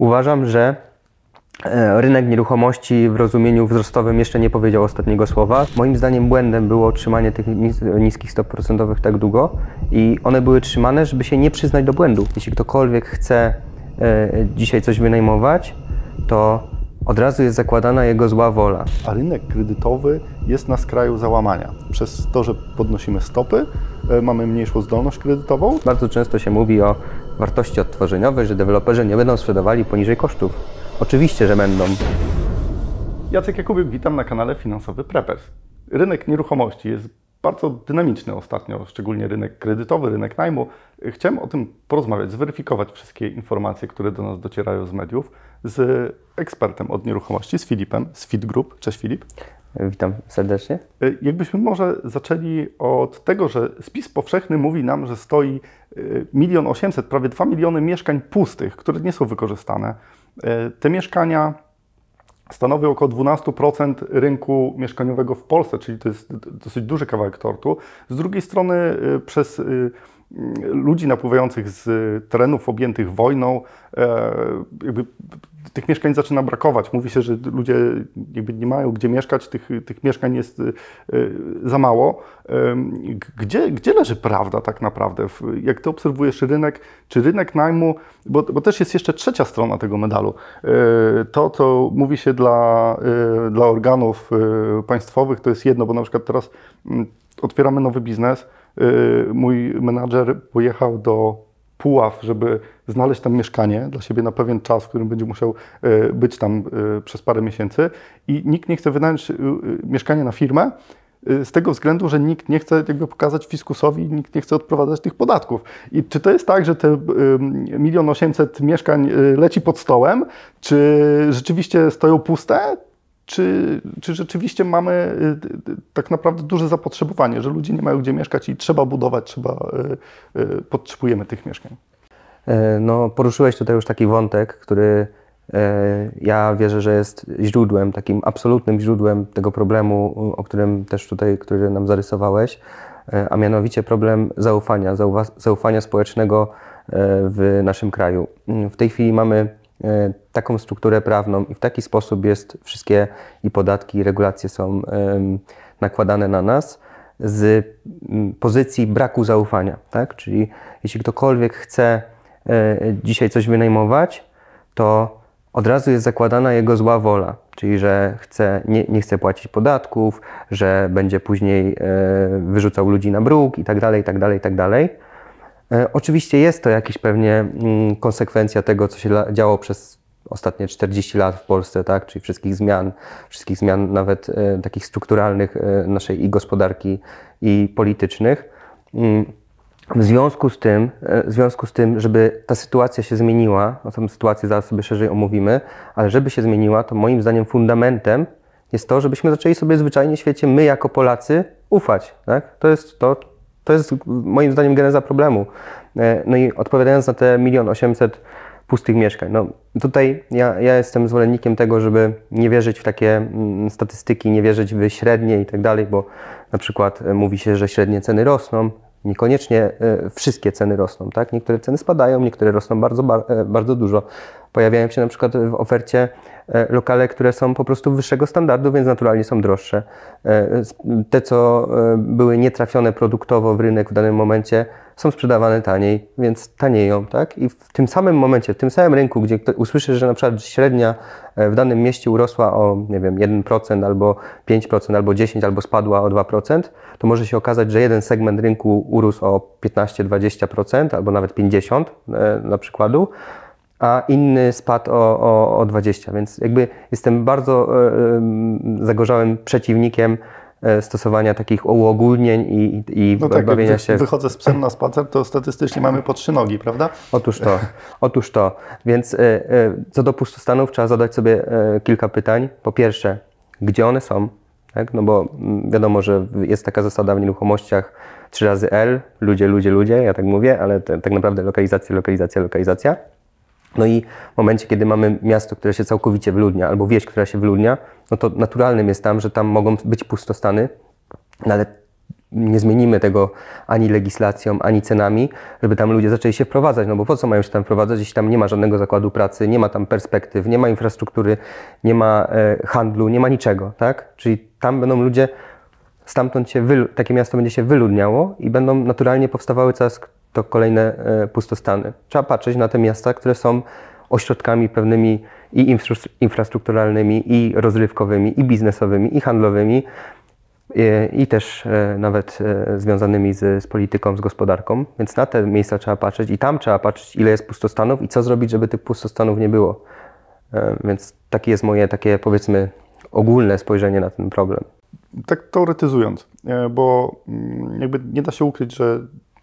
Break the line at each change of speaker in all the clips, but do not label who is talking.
Uważam, że e, rynek nieruchomości w rozumieniu wzrostowym jeszcze nie powiedział ostatniego słowa. Moim zdaniem błędem było trzymanie tych nis- niskich stop procentowych tak długo i one były trzymane, żeby się nie przyznać do błędu. Jeśli ktokolwiek chce e, dzisiaj coś wynajmować, to od razu jest zakładana jego zła wola.
A rynek kredytowy jest na skraju załamania. Przez to, że podnosimy stopy, e, mamy mniejszą zdolność kredytową,
Bardzo często się mówi o wartości odtworzeniowej, że deweloperzy nie będą sprzedawali poniżej kosztów. Oczywiście, że będą.
Jacek Jakubiuk, witam na kanale Finansowy Preppers. Rynek nieruchomości jest bardzo dynamiczny ostatnio, szczególnie rynek kredytowy, rynek najmu. Chciałem o tym porozmawiać, zweryfikować wszystkie informacje, które do nas docierają z mediów, z ekspertem od nieruchomości, z Filipem, z Fit Group. Cześć Filip.
Witam serdecznie.
Y, Jakbyśmy może zaczęli od tego, że spis powszechny mówi nam, że stoi y, milion osiemset, prawie 2 miliony mieszkań pustych, które nie są wykorzystane. Y, Te mieszkania stanowią około 12% rynku mieszkaniowego w Polsce, czyli to jest dosyć duży kawałek tortu. Z drugiej strony przez ludzi napływających z terenów objętych wojną, e, jakby tych mieszkań zaczyna brakować. Mówi się, że ludzie jakby nie mają gdzie mieszkać, tych, tych mieszkań jest y, za mało. Gdzie, gdzie leży prawda tak naprawdę? Jak ty obserwujesz rynek, czy rynek najmu, bo, bo też jest jeszcze trzecia strona tego medalu. Y, To, co mówi się dla, dla organów państwowych, to jest jedno, bo na przykład teraz mm, otwieramy nowy biznes. Y, Mój menadżer pojechał do Puław, żeby znaleźć tam mieszkanie dla siebie na pewien czas, w którym będzie musiał e, być tam e, przez parę miesięcy. I nikt nie chce wynająć mieszkania na firmę z tego względu, że nikt nie chce jakby pokazać fiskusowi, nikt nie chce odprowadzać tych podatków. I czy to jest tak, że te milion osiemset mieszkań leci pod stołem, czy rzeczywiście stoją puste, czy, czy rzeczywiście mamy y, d- tak naprawdę duże zapotrzebowanie, że ludzie nie mają gdzie mieszkać i trzeba budować, trzeba, y, y, potrzebujemy tych mieszkań?
E, No, poruszyłeś tutaj już taki wątek, który e, ja wierzę, że jest źródłem, takim absolutnym źródłem tego problemu, o którym też tutaj, który nam zarysowałeś, e, a mianowicie problem zaufania, zaufania społecznego w naszym kraju. W tej chwili mamy taką strukturę prawną i w taki sposób jest wszystkie i podatki, i regulacje są nakładane na nas z pozycji braku zaufania, tak? Czyli jeśli ktokolwiek chce e, dzisiaj coś wynajmować, to od razu jest zakładana jego zła wola, czyli że chce, nie, nie chce płacić podatków, że będzie później e, wyrzucał ludzi na bruk i tak dalej, i tak dalej, i tak dalej. E, Oczywiście jest to jakiś pewnie mm, konsekwencja tego, co się działo przez ostatnie 40 lat w Polsce, tak? czyli wszystkich zmian, wszystkich zmian nawet e, takich strukturalnych e, naszej i gospodarki, i politycznych. Mm, W związku z tym, w związku z tym, żeby ta sytuacja się zmieniła, no tą sytuację zaraz sobie szerzej omówimy, ale żeby się zmieniła, to moim zdaniem fundamentem jest to, żebyśmy zaczęli sobie zwyczajnie w świecie, my jako Polacy, ufać. Tak? To jest to, to jest moim zdaniem geneza problemu. E, No i odpowiadając na te milion osiemset pustych mieszkań. No, tutaj ja, ja jestem zwolennikiem tego, żeby nie wierzyć w takie mm, statystyki, nie wierzyć w średnie i tak dalej, bo na przykład e, mówi się, że średnie ceny rosną. Niekoniecznie e, wszystkie ceny rosną, tak? Niektóre ceny spadają, niektóre rosną bardzo, bar- bardzo dużo. Pojawiają się na przykład w ofercie lokale, które są po prostu wyższego standardu, więc naturalnie są droższe. E, Te, co e, były nietrafione produktowo w rynek w danym momencie, są sprzedawane taniej, więc tanieją, tak? I w tym samym momencie, w tym samym rynku, gdzie usłyszysz, że na przykład średnia e, w danym mieście urosła o, nie wiem, 1% albo 5%, albo 10%, albo spadła o 2%, to może się okazać, że jeden segment rynku urósł o 15-20%, albo nawet 50% e, na przykładu, a inny spadł o, o, o 20%. Więc jakby jestem bardzo e, em, zagorzałym przeciwnikiem e, stosowania takich uogólnień i, i
No tak,
bawienia się
wychodzę z psem na spacer, to statystycznie mamy po trzy nogi, prawda?
Otóż to, otóż to. Więc e, e, co do pustostanów trzeba zadać sobie e, kilka pytań. Po pierwsze, gdzie one są? Tak? No bo mm, wiadomo, że jest taka zasada w nieruchomościach 3 razy L, ludzie, ludzie, ludzie, ja tak mówię, ale te, tak naprawdę lokalizacja, lokalizacja, lokalizacja. No i w momencie, kiedy mamy miasto, które się całkowicie wyludnia, albo wieś, która się wyludnia, no to naturalnym jest tam, że tam mogą być pustostany, no ale nie zmienimy tego ani legislacją, ani cenami, żeby tam ludzie zaczęli się wprowadzać. No bo po co mają się tam wprowadzać, jeśli tam nie ma żadnego zakładu pracy, nie ma tam perspektyw, nie ma infrastruktury, nie ma e, handlu, nie ma niczego, tak? Czyli tam będą ludzie, stamtąd się takie miasto będzie się wyludniało i będą naturalnie powstawały coraz to kolejne e, pustostany. Trzeba patrzeć na te miasta, które są ośrodkami pewnymi i infra- infrastrukturalnymi, i rozrywkowymi, i biznesowymi, i handlowymi, i, i też e, nawet e, związanymi z, z polityką, z gospodarką. Więc na te miejsca trzeba patrzeć i tam trzeba patrzeć, ile jest pustostanów i co zrobić, żeby tych pustostanów nie było. E, Więc takie jest moje takie powiedzmy ogólne spojrzenie na ten problem.
Tak teoretyzując, e, bo mm, jakby nie da się ukryć, że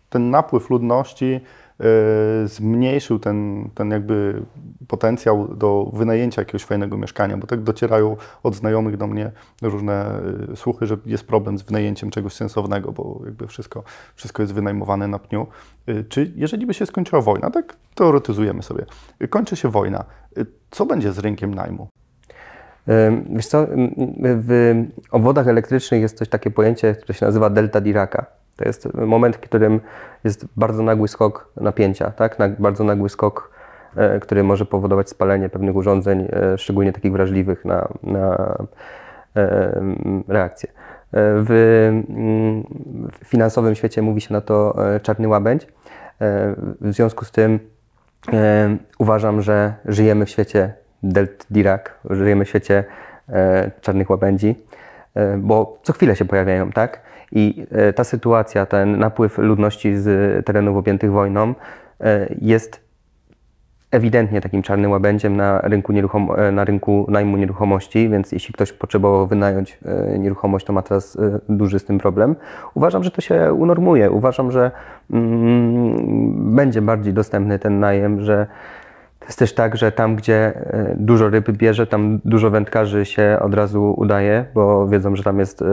ten napływ ludności e, zmniejszył ten, ten jakby potencjał do wynajęcia jakiegoś fajnego mieszkania, bo tak docierają od znajomych do mnie różne e, słuchy, że jest problem z wynajęciem czegoś sensownego, bo jakby wszystko, wszystko jest wynajmowane na pniu. E, Czy jeżeli by się skończyła wojna, tak teoretyzujemy sobie, kończy się wojna, co będzie z rynkiem najmu?
Wiesz co, w obwodach elektrycznych jest coś takie pojęcie, które się nazywa delta Diraka. To jest moment, w którym jest bardzo nagły skok napięcia, tak? Bardzo nagły skok, e, który może powodować spalenie pewnych urządzeń, e, szczególnie takich wrażliwych na, na e, reakcje. W, mm, w finansowym świecie mówi się na to czarny łabędź. W związku z tym uważam, że żyjemy w świecie Delt Dirac, żyjemy w świecie czarnych łabędzi, bo co chwilę się pojawiają, tak? I e, ta sytuacja, ten napływ ludności z terenów objętych wojną e, jest ewidentnie takim czarnym łabędziem na rynku, e, na rynku najmu nieruchomości, więc jeśli ktoś potrzebował wynająć nieruchomość, to ma teraz duży z tym problem. Uważam, że to się unormuje. Uważam, że mm, będzie bardziej dostępny ten najem, że jest też tak, że tam, gdzie e, dużo ryb bierze, tam dużo wędkarzy się od razu udaje, bo wiedzą, że tam jest e,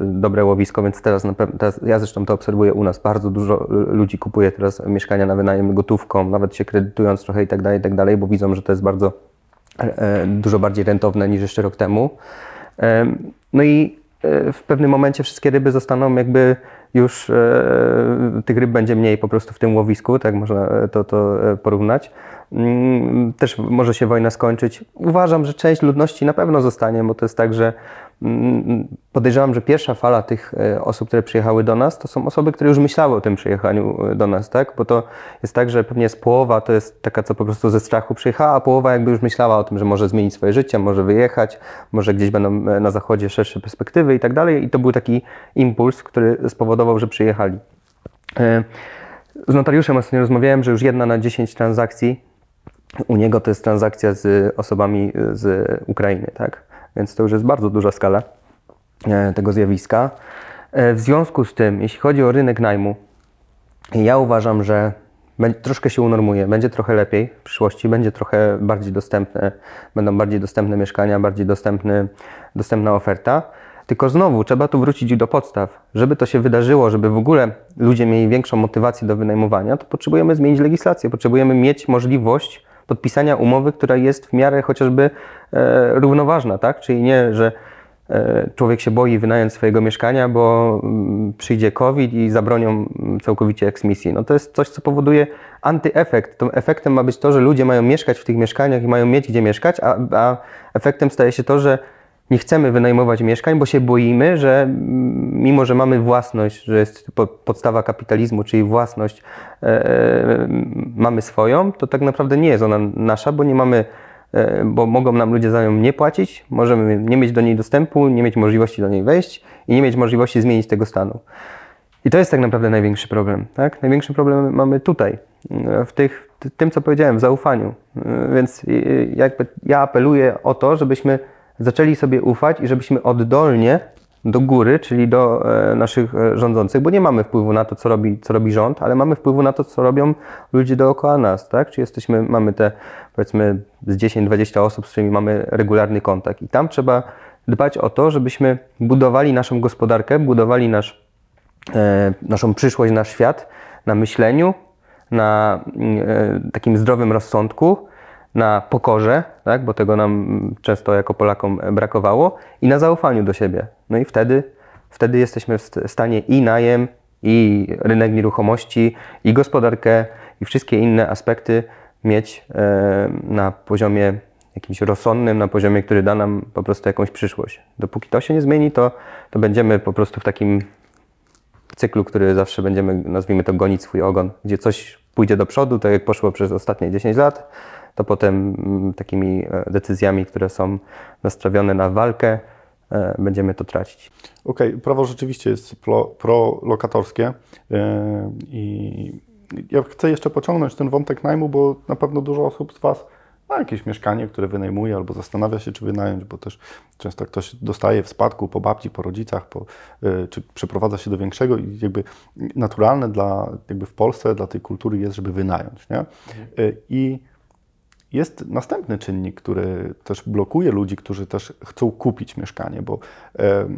dobre łowisko, więc teraz, na pew- teraz ja zresztą to obserwuję u nas, bardzo dużo e, ludzi kupuje teraz mieszkania na wynajem gotówką, nawet się kredytując trochę i tak dalej, i tak dalej, bo widzą, że to jest bardzo e, dużo bardziej rentowne niż jeszcze rok temu. Em, No i e, w pewnym momencie wszystkie ryby zostaną jakby już, e, tych ryb będzie mniej po prostu w tym łowisku, tak można e, to, to e, porównać. Mm, Też może się wojna skończyć. Uważam, że część ludności na pewno zostanie, bo to jest tak, że podejrzewam, że pierwsza fala tych e, osób, które przyjechały do nas, to są osoby, które już myślały o tym przyjechaniu e, do nas, tak? Bo to jest tak, że pewnie jest połowa to jest taka, co po prostu ze strachu przyjechała, a połowa jakby już myślała o tym, że może zmienić swoje życie, może wyjechać, może gdzieś będą e, na zachodzie szersze perspektywy i tak dalej. I to był taki impuls, który spowodował, że przyjechali. Z notariuszem ostatnio rozmawiałem, że już jedna na 10 transakcji u niego to jest transakcja z osobami z Ukrainy, tak? Więc to już jest bardzo duża skala e, tego zjawiska. E, W związku z tym, jeśli chodzi o rynek najmu, ja uważam, że troszkę się unormuje, będzie trochę lepiej w przyszłości, będzie trochę bardziej dostępne, będą bardziej dostępne mieszkania, bardziej dostępny, dostępna oferta. Tylko znowu trzeba tu wrócić do podstaw. Żeby to się wydarzyło, żeby w ogóle ludzie mieli większą motywację do wynajmowania, to potrzebujemy zmienić legislację, potrzebujemy mieć możliwość podpisania umowy, która jest w miarę chociażby e, równoważna, tak? Czyli nie, że e, człowiek się boi wynająć swojego mieszkania, bo mm, przyjdzie COVID i zabronią mm, całkowicie eksmisji. No to jest coś, co powoduje antyefekt. To efektem ma być to, że ludzie mają mieszkać w tych mieszkaniach i mają mieć gdzie mieszkać, a, a efektem staje się to, że nie chcemy wynajmować mieszkań, bo się boimy, że mimo, że mamy własność, że jest po- podstawa kapitalizmu, czyli własność, e, e, mamy swoją, to tak naprawdę nie jest ona nasza, bo nie mamy, e, bo mogą nam ludzie za nią nie płacić, możemy nie mieć do niej dostępu, nie mieć możliwości do niej wejść i nie mieć możliwości zmienić tego stanu. I to jest tak naprawdę największy problem. Tak? Największy problem mamy tutaj, w tych, tym, co powiedziałem, w zaufaniu. Więc jakby ja apeluję o to, żebyśmy zaczęli sobie ufać i żebyśmy oddolnie do góry, czyli do e, naszych e, rządzących, bo nie mamy wpływu na to, co robi, co robi rząd, ale mamy wpływu na to, co robią ludzie dookoła nas, tak? Czy jesteśmy, mamy te powiedzmy z 10-20 osób, z którymi mamy regularny kontakt i tam trzeba dbać o to, żebyśmy budowali naszą gospodarkę, budowali nasz e, naszą przyszłość, nasz świat na myśleniu, na e, takim zdrowym rozsądku, na pokorze, tak, bo tego nam często jako Polakom brakowało, i na zaufaniu do siebie. No i wtedy wtedy jesteśmy w stanie i najem, i rynek nieruchomości, i gospodarkę, i wszystkie inne aspekty mieć e, na poziomie jakimś rozsądnym, na poziomie, który da nam po prostu jakąś przyszłość. Dopóki to się nie zmieni, to, to będziemy po prostu w takim cyklu, który zawsze będziemy, nazwijmy to, gonić swój ogon, gdzie coś pójdzie do przodu, tak jak poszło przez ostatnie 10 lat, to potem mm, takimi e, decyzjami, które są nastawione na walkę, e, będziemy to tracić.
Okej, okay. prawo rzeczywiście jest prolokatorskie e, i ja chcę jeszcze pociągnąć ten wątek najmu, bo na pewno dużo osób z Was ma jakieś mieszkanie, które wynajmuje albo zastanawia się, czy wynająć, bo też często ktoś dostaje w spadku po babci, po rodzicach, po, czy przeprowadza się do większego i jakby naturalne dla, jakby w Polsce dla tej kultury jest, żeby wynająć. Nie? I jest następny czynnik, który też blokuje ludzi, którzy też chcą kupić mieszkanie, bo e,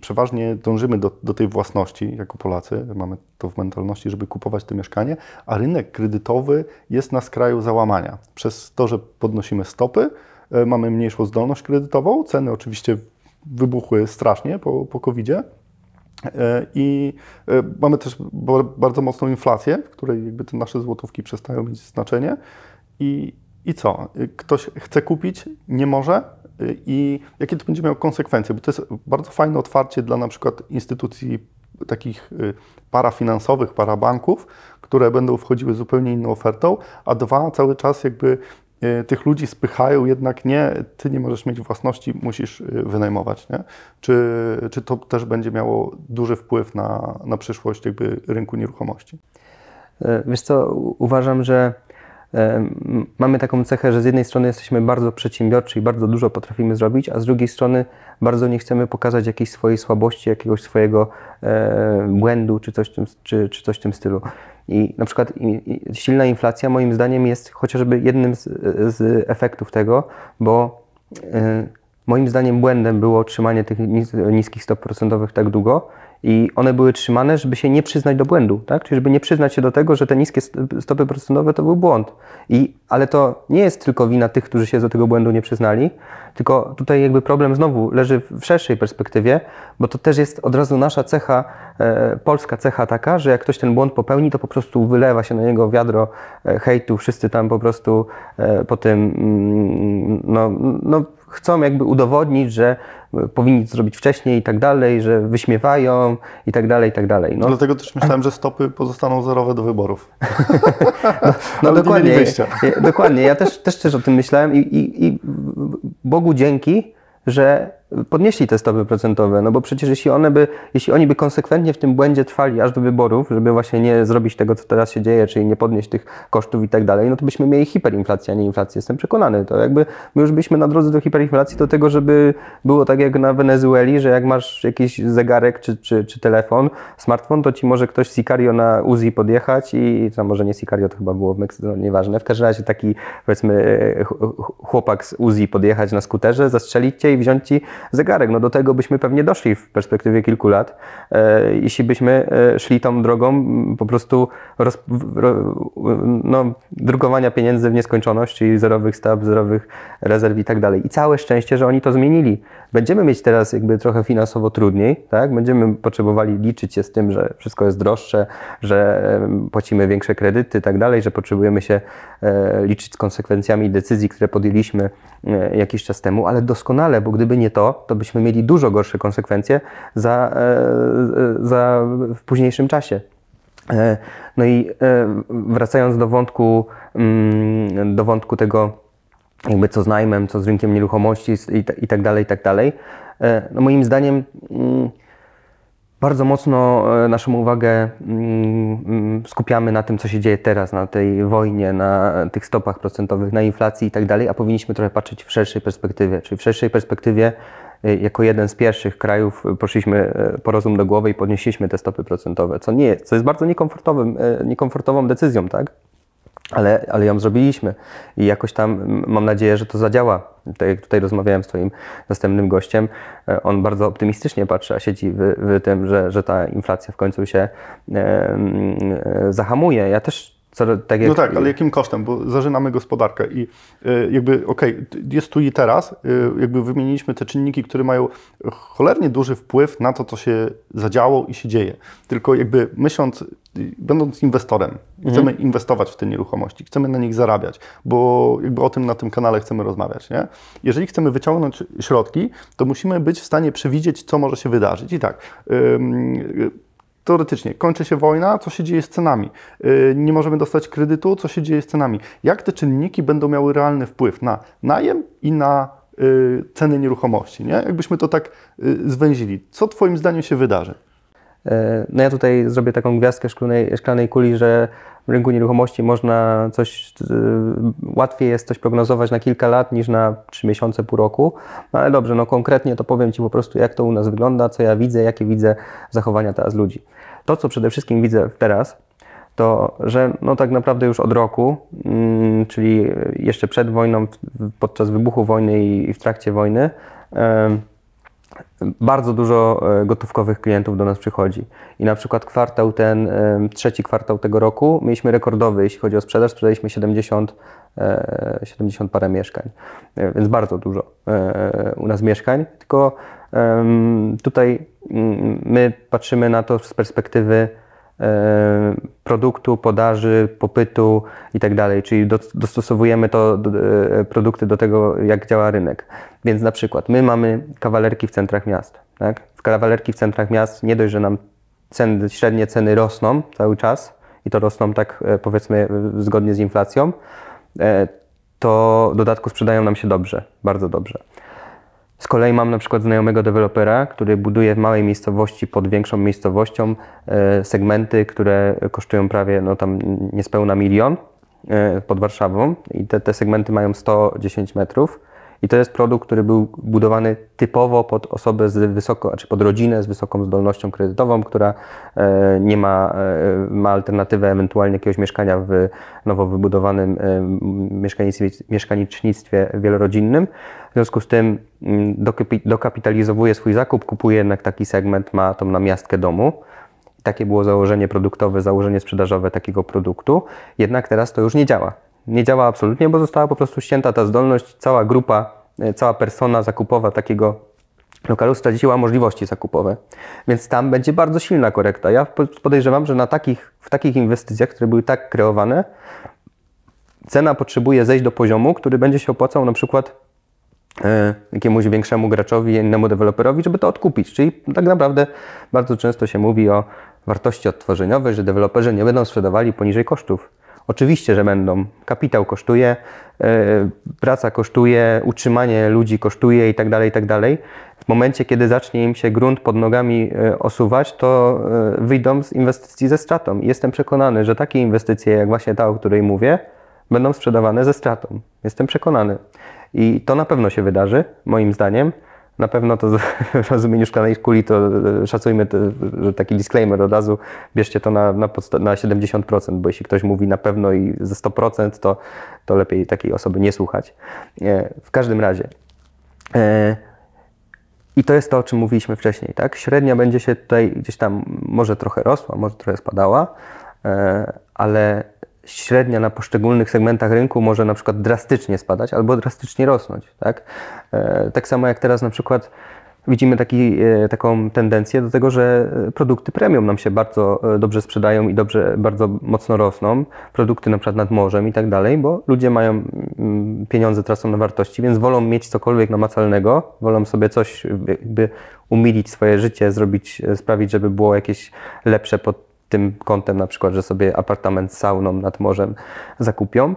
przeważnie dążymy do, do tej własności jako Polacy, mamy to w mentalności, żeby kupować to mieszkanie, a rynek kredytowy jest na skraju załamania. Przez to, że podnosimy stopy, e, mamy mniejszą zdolność kredytową, ceny oczywiście wybuchły strasznie po, po COVID-zie. E, I e, mamy też bardzo mocną inflację, w której jakby te nasze złotówki przestają mieć znaczenie. I, i co? Ktoś chce kupić, nie może i jakie to będzie miało konsekwencje? Bo to jest bardzo fajne otwarcie dla na przykład instytucji takich y, parafinansowych, parabanków, które będą wchodziły zupełnie inną ofertą, a dwa, cały czas jakby y, tych ludzi spychają, jednak nie, ty nie możesz mieć własności, musisz y, wynajmować. Nie? Czy, czy to też będzie miało duży wpływ na, na przyszłość jakby rynku nieruchomości?
E, wiesz co, uważam, że mamy taką cechę, że z jednej strony jesteśmy bardzo przedsiębiorczy i bardzo dużo potrafimy zrobić, a z drugiej strony bardzo nie chcemy pokazać jakiejś swojej słabości, jakiegoś swojego e, błędu czy coś, czy, czy coś w tym stylu. I na przykład silna inflacja moim zdaniem jest chociażby jednym z, z efektów tego, bo e, moim zdaniem błędem było trzymanie tych niskich stop procentowych tak długo i one były trzymane, żeby się nie przyznać do błędu, tak? Czyli żeby nie przyznać się do tego, że te niskie stopy procentowe to był błąd. I, ale to nie jest tylko wina tych, którzy się do tego błędu nie przyznali, tylko tutaj jakby problem znowu leży w szerszej perspektywie, bo to też jest od razu nasza cecha, e, polska cecha taka, że jak ktoś ten błąd popełni, to po prostu wylewa się na niego wiadro e, hejtu, wszyscy tam po prostu e, po tym, mm, no, no chcą jakby udowodnić, że powinni to zrobić wcześniej i tak dalej, że wyśmiewają i tak dalej, i tak dalej.
No. Dlatego też myślałem, że stopy pozostaną zerowe do wyborów.
no, no dokładnie. Dokładnie. Ja też, też, też o tym myślałem i, i, i Bogu dzięki, że podnieśli te stopy procentowe, no bo przecież jeśli one by, jeśli oni by konsekwentnie w tym błędzie trwali aż do wyborów, żeby właśnie nie zrobić tego, co teraz się dzieje, czyli nie podnieść tych kosztów i tak dalej, no to byśmy mieli hiperinflację, a nie inflację. Jestem przekonany. To jakby my już byśmy na drodze do hiperinflacji do tego, żeby było tak jak na Wenezueli, że jak masz jakiś zegarek czy, czy, czy telefon, smartfon, to ci może ktoś Sicario na Uzi podjechać i to może nie Sicario, to chyba było w Meksyku, no, nieważne. W każdym razie taki powiedzmy chłopak z Uzi podjechać na skuterze, zastrzelić cię i wziąć ci zegarek. No do tego byśmy pewnie doszli w perspektywie kilku lat, e, jeśli byśmy e, szli tą drogą po prostu roz, no, drukowania pieniędzy w nieskończoność, czyli zerowych stap, zerowych rezerw i tak dalej. I całe szczęście, że oni to zmienili. Będziemy mieć teraz jakby trochę finansowo trudniej, tak? Będziemy potrzebowali liczyć się z tym, że wszystko jest droższe, że płacimy większe kredyty i tak dalej, że potrzebujemy się e, liczyć z konsekwencjami decyzji, które podjęliśmy jakiś czas temu, ale doskonale, bo gdyby nie to, to byśmy mieli dużo gorsze konsekwencje za, e, za w późniejszym czasie. E, no i e, wracając do wątku, mm, do wątku tego, jakby co z najmem, co z rynkiem nieruchomości i, tak dalej, i tak dalej, no moim zdaniem mm, bardzo mocno naszą uwagę mm, skupiamy na tym, co się dzieje teraz, na tej wojnie, na tych stopach procentowych, na inflacji i tak dalej, a powinniśmy trochę patrzeć w szerszej perspektywie. Czyli w szerszej perspektywie Y, jako jeden z pierwszych krajów poszliśmy po rozum do głowy i podnieśliśmy te stopy procentowe, co, nie, co jest bardzo niekomfortowym, niekomfortową decyzją, tak? Ale, ale ją zrobiliśmy i jakoś tam mam nadzieję, że to zadziała. Tak jak tutaj rozmawiałem z Twoim następnym gościem, on bardzo optymistycznie patrzy, a siedzi w, w tym, że, że ta inflacja w końcu się e, zahamuje. Ja też co, tak jak,
No tak, ale jakim kosztem? Bo zażynamy gospodarkę i y, jakby, okej, jest tu i teraz, y, jakby wymieniliśmy te czynniki, które mają cholernie duży wpływ na to, co się zadziało i się dzieje. Tylko jakby myśląc, y, będąc inwestorem, chcemy inwestować w te nieruchomości, chcemy na nich zarabiać, bo jakby o tym na tym kanale chcemy rozmawiać, nie? Jeżeli chcemy wyciągnąć środki, to musimy być w stanie przewidzieć, co może się wydarzyć. I tak, ym, y, teoretycznie kończy się wojna, co się dzieje z cenami? Yy, Nie możemy dostać kredytu, co się dzieje z cenami? Jak te czynniki będą miały realny wpływ na najem i na yy, ceny nieruchomości? Nie? Jakbyśmy to tak yy, zwęzili. Co Twoim zdaniem się wydarzy?
E, No ja tutaj zrobię taką gwiazdkę szklanej, szklanej kuli, że rynku nieruchomości można coś, y, łatwiej jest coś prognozować na kilka lat niż na trzy miesiące, pół roku. No ale dobrze, no konkretnie to powiem Ci po prostu, jak to u nas wygląda, co ja widzę, jakie widzę zachowania teraz ludzi. To, co przede wszystkim widzę teraz, to że no tak naprawdę już od roku, mm, czyli jeszcze przed wojną, podczas wybuchu wojny i w trakcie wojny, bardzo dużo e, gotówkowych klientów do nas przychodzi. I na przykład kwartał ten, em, trzeci kwartał tego roku mieliśmy rekordowy, jeśli chodzi o sprzedaż, sprzedaliśmy 70, e, 70 parę mieszkań, E, więc bardzo dużo e, u nas mieszkań, tylko tutaj mm, my patrzymy na to z perspektywy e, produktu, podaży, popytu i tak czyli do, dostosowujemy to e, produkty do tego, jak działa rynek. Więc na przykład my mamy kawalerki w centrach miast. Tak? W kawalerki w centrach miast nie dość, że nam ceny, średnie ceny rosną cały czas i to rosną tak e, powiedzmy e, zgodnie z inflacją, e, to dodatku sprzedają nam się dobrze, bardzo dobrze. Z kolei mam na przykład znajomego dewelopera, który buduje w małej miejscowości pod większą miejscowością e, segmenty, które kosztują prawie no tam niespełna milion e, pod Warszawą i te, te segmenty mają 110 metrów. I to jest produkt, który był budowany typowo pod osobę z wysoko, czy pod rodzinę z wysoką zdolnością kredytową, która e, nie ma, e, ma alternatywę ewentualnie jakiegoś mieszkania w nowo wybudowanym e, mieszkanicznictwie wielorodzinnym. W związku z tym dokapi- dokapitalizowuje swój zakup, kupuje jednak taki segment, ma tą namiastkę domu. Takie było założenie produktowe, założenie sprzedażowe takiego produktu. Jednak teraz to już nie działa. Nie działa absolutnie, bo została po prostu ścięta ta zdolność. Cała grupa, e, cała persona zakupowa takiego lokalu straciła możliwości zakupowe. Więc tam będzie bardzo silna korekta. Ja po- podejrzewam, że na takich, w takich inwestycjach, które były tak kreowane, cena potrzebuje zejść do poziomu, który będzie się opłacał na przykład e, jakiemuś większemu graczowi, innemu deweloperowi, żeby to odkupić. Czyli tak naprawdę bardzo często się mówi o wartości odtworzeniowej, że deweloperzy nie będą sprzedawali poniżej kosztów. Oczywiście, że będą. Kapitał kosztuje, e, praca kosztuje, utrzymanie ludzi kosztuje i tak dalej, i tak. W momencie, kiedy zacznie im się grunt pod nogami e, osuwać, to e, wyjdą z inwestycji ze stratą. I jestem przekonany, że takie inwestycje, jak właśnie ta, o której mówię, będą sprzedawane ze stratą. Jestem przekonany. I to na pewno się wydarzy, moim zdaniem. Na pewno to w rozumieniu szklanej kuli to e, szacujmy, to, że taki disclaimer od razu, bierzcie to na, na, na 70%, bo jeśli ktoś mówi na pewno i ze 100%, to, to lepiej takiej osoby nie słuchać. E, W każdym razie. e, I to jest to, o czym mówiliśmy wcześniej, tak? Średnia będzie się tutaj gdzieś tam może trochę rosła, może trochę spadała, ale średnia na poszczególnych segmentach rynku może na przykład drastycznie spadać albo drastycznie rosnąć, tak? E, Tak samo jak teraz na przykład widzimy taki, e, taką tendencję do tego, że e, produkty premium nam się bardzo dobrze sprzedają i dobrze, bardzo mocno rosną. Produkty na przykład nad morzem i tak dalej, bo ludzie mają mm, pieniądze tracą na wartości, więc wolą mieć cokolwiek namacalnego, wolą sobie coś jakby umilić swoje życie, zrobić, sprawić, żeby było jakieś lepsze pod tym kątem, na przykład, że sobie apartament z sauną nad morzem zakupią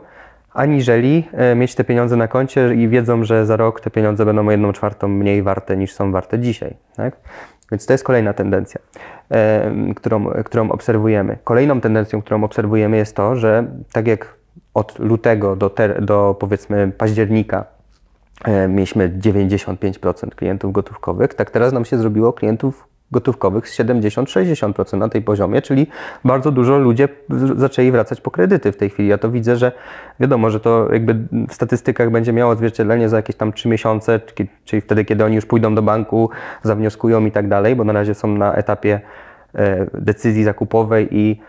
aniżeli e, mieć te pieniądze na koncie i wiedzą, że za rok te pieniądze będą o jedną czwartą mniej warte niż są warte dzisiaj. Tak? Więc to jest kolejna tendencja, e, którą, którą obserwujemy. Kolejną tendencją, którą obserwujemy jest to, że tak jak od lutego do, ter, do powiedzmy października e, mieliśmy 95% klientów gotówkowych, tak teraz nam się zrobiło klientów gotówkowych z 70-60% na tej poziomie, czyli bardzo dużo ludzie zaczęli wracać po kredyty w tej chwili. Ja to widzę, że wiadomo, że to jakby w statystykach będzie miało odzwierciedlenie za jakieś tam 3 miesiące, czyli- wtedy, kiedy oni już pójdą do banku, zawnioskują i tak dalej, bo na razie są na etapie e, decyzji zakupowej i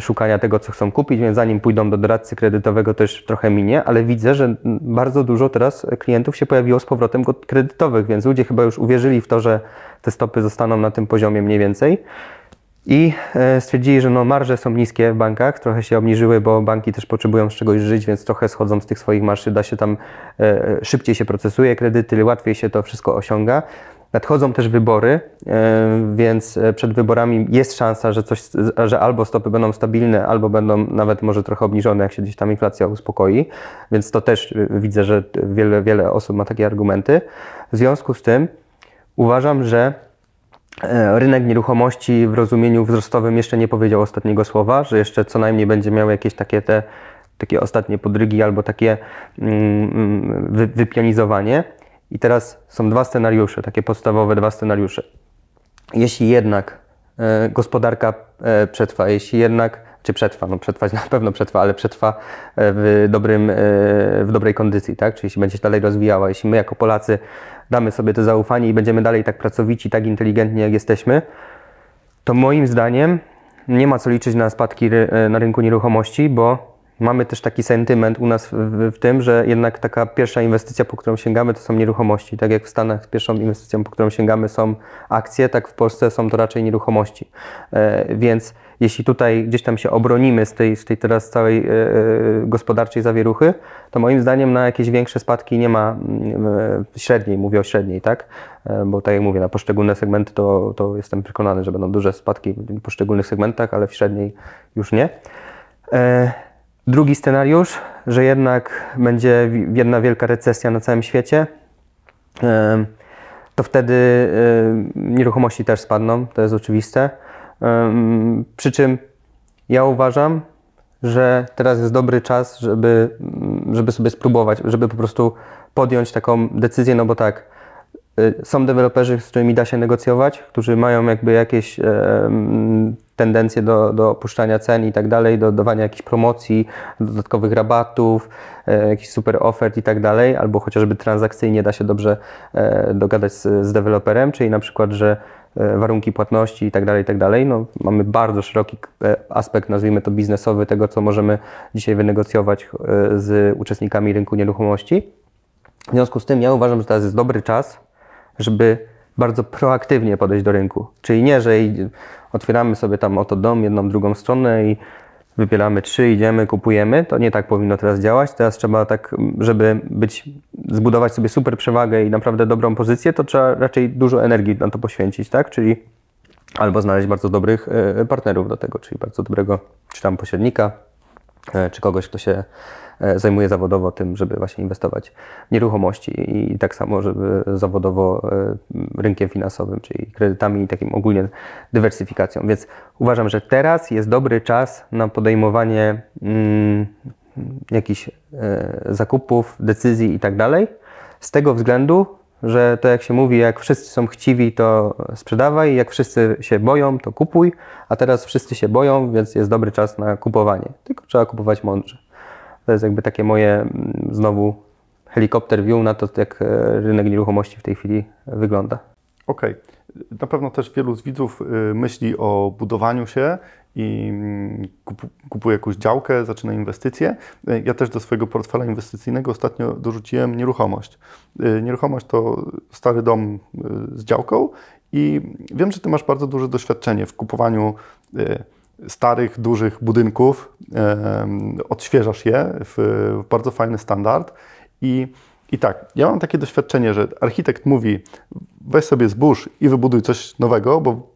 szukania tego, co chcą kupić, więc zanim pójdą do doradcy kredytowego, to już trochę minie, ale widzę, że bardzo dużo teraz klientów się pojawiło z powrotem kredytowych, więc ludzie chyba już uwierzyli w to, że te stopy zostaną na tym poziomie mniej więcej. I e, stwierdzili, że no marże są niskie w bankach, trochę się obniżyły, bo banki też potrzebują z czegoś żyć, więc trochę schodzą z tych swoich marży, da się tam e, szybciej się procesuje kredyty, łatwiej się to wszystko osiąga. Nadchodzą też wybory, e, więc przed wyborami jest szansa, że, coś, że albo stopy będą stabilne, albo będą nawet może trochę obniżone, jak się gdzieś tam inflacja uspokoi. Więc to też widzę, że wiele, wiele osób ma takie argumenty. W związku z tym uważam, że E, rynek nieruchomości w rozumieniu wzrostowym jeszcze nie powiedział ostatniego słowa, że jeszcze co najmniej będzie miał jakieś takie te takie ostatnie podrygi albo takie mm, mm, wy, wypianizowanie. I teraz są dwa scenariusze, takie podstawowe dwa scenariusze. Jeśli jednak e, gospodarka e, przetrwa, jeśli jednak, czy przetrwa, no przetrwać na pewno przetrwa, ale przetrwa w, dobrym, w dobrej kondycji, tak? Czyli jeśli będzie się dalej rozwijała, jeśli my jako Polacy damy sobie to zaufanie i będziemy dalej tak pracowici, tak inteligentni, jak jesteśmy, to moim zdaniem nie ma co liczyć na spadki e, na rynku nieruchomości, bo mamy też taki sentyment u nas w, w, tym, że jednak taka pierwsza inwestycja, po którą sięgamy, to są nieruchomości. Tak jak w Stanach pierwszą inwestycją, po którą sięgamy są akcje, tak w Polsce są to raczej nieruchomości. E, więc jeśli tutaj gdzieś tam się obronimy z tej, z tej teraz całej e, e, gospodarczej zawieruchy, to moim zdaniem na jakieś większe spadki nie ma mm, e, średniej, mówię o średniej, tak? E, bo tak jak mówię, na poszczególne segmenty to, to jestem przekonany, że będą duże spadki w poszczególnych segmentach, ale w średniej już nie. Drugi scenariusz, że jednak będzie jedna wielka recesja na całym świecie, to wtedy nieruchomości też spadną, to jest oczywiste. Przy czym ja uważam, że teraz jest dobry czas, żeby, żeby sobie spróbować, żeby po prostu podjąć taką decyzję, no bo tak, są deweloperzy, z którymi da się negocjować, którzy mają jakby jakieś tendencje do, do opuszczania cen i tak dalej, do dawania jakichś promocji, dodatkowych rabatów, e, jakichś super ofert i tak dalej, albo chociażby transakcyjnie da się dobrze e, dogadać z, z deweloperem, czyli na przykład, że E, warunki płatności i tak dalej, i tak dalej. No, mamy bardzo szeroki aspekt, nazwijmy to biznesowy, tego, co możemy dzisiaj wynegocjować z uczestnikami rynku nieruchomości. W związku z tym ja uważam, że teraz jest dobry czas, żeby bardzo proaktywnie podejść do rynku. Czyli nie, że otwieramy sobie tam oto dom, jedną, drugą stronę i wybieramy trzy, idziemy, kupujemy. To nie tak powinno teraz działać. Teraz trzeba tak, żeby być, zbudować sobie super przewagę i naprawdę dobrą pozycję, to trzeba raczej dużo energii na to poświęcić, tak? Czyli albo znaleźć bardzo dobrych e, partnerów do tego, czyli bardzo dobrego, czy tam pośrednika, e, czy kogoś, kto się zajmuje zawodowo tym, żeby właśnie inwestować w nieruchomości i tak samo, żeby zawodowo e, rynkiem finansowym, czyli kredytami i takim ogólnie dywersyfikacją. Więc uważam, że teraz jest dobry czas na podejmowanie mm, jakichś e, zakupów, decyzji i tak dalej. Z tego względu, że to jak się mówi, jak wszyscy są chciwi, to sprzedawaj, jak wszyscy się boją, to kupuj, a teraz wszyscy się boją, więc jest dobry czas na kupowanie. Tylko trzeba kupować mądrze. To jest jakby takie moje mm, znowu helikopter view na to, jak e, rynek nieruchomości w tej chwili wygląda.
Okej. Okay. Na pewno też wielu z widzów y, myśli o budowaniu się i mm, kupuje jakąś działkę, zaczyna inwestycje. E, ja też do swojego portfela inwestycyjnego ostatnio dorzuciłem nieruchomość. E, nieruchomość to stary dom z działką i wiem, że Ty masz bardzo duże doświadczenie w kupowaniu starych, dużych budynków, odświeżasz je w bardzo fajny standard i i tak, ja mam takie doświadczenie, że architekt mówi, weź sobie zbóż i wybuduj coś nowego, bo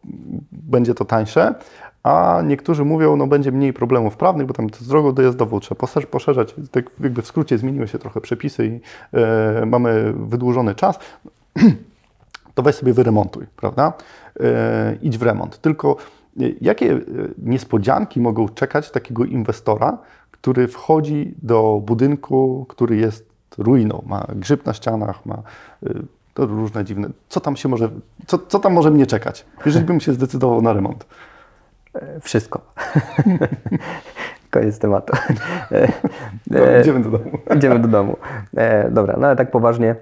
będzie to tańsze, a niektórzy mówią, no będzie mniej problemów prawnych, bo tam z drogą dojazdową trzeba poszerzać. Tak jakby w skrócie zmieniły się trochę przepisy i e, mamy wydłużony czas. To weź sobie wyremontuj, prawda? E, idź w remont. Tylko Jakie e, niespodzianki mogą czekać takiego inwestora, który wchodzi do budynku, który jest ruiną, ma grzyb na ścianach, ma e, to różne dziwne. Co tam się może, co, co tam może mnie czekać, jeżeli bym się zdecydował na remont?
E, wszystko. Koniec tematu.
Dobra, idziemy do domu.
Idziemy do domu. Dobra, no ale tak poważnie.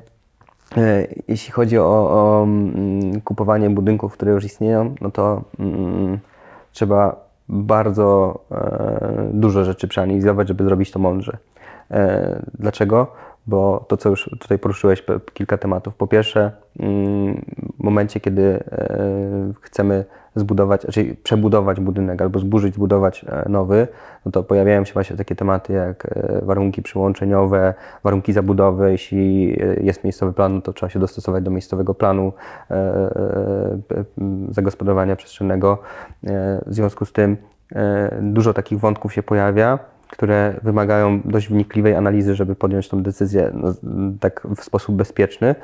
E, jeśli chodzi o, o mm, kupowanie budynków, które już istnieją, no to mm, trzeba bardzo e, dużo rzeczy przeanalizować, żeby zrobić to mądrze. E, dlaczego? Bo to, co już tutaj poruszyłeś, kilka tematów. Po pierwsze, mm, w momencie, kiedy e, chcemy zbudować, czyli przebudować budynek albo zburzyć, zbudować e, nowy, no to pojawiają się właśnie takie tematy jak e, warunki przyłączeniowe, warunki zabudowy. Jeśli jest miejscowy plan, no to trzeba się dostosować do miejscowego planu zagospodarowania przestrzennego. W związku z tym dużo takich wątków się pojawia, które wymagają dość wnikliwej analizy, żeby podjąć tą decyzję no, tak w sposób bezpieczny.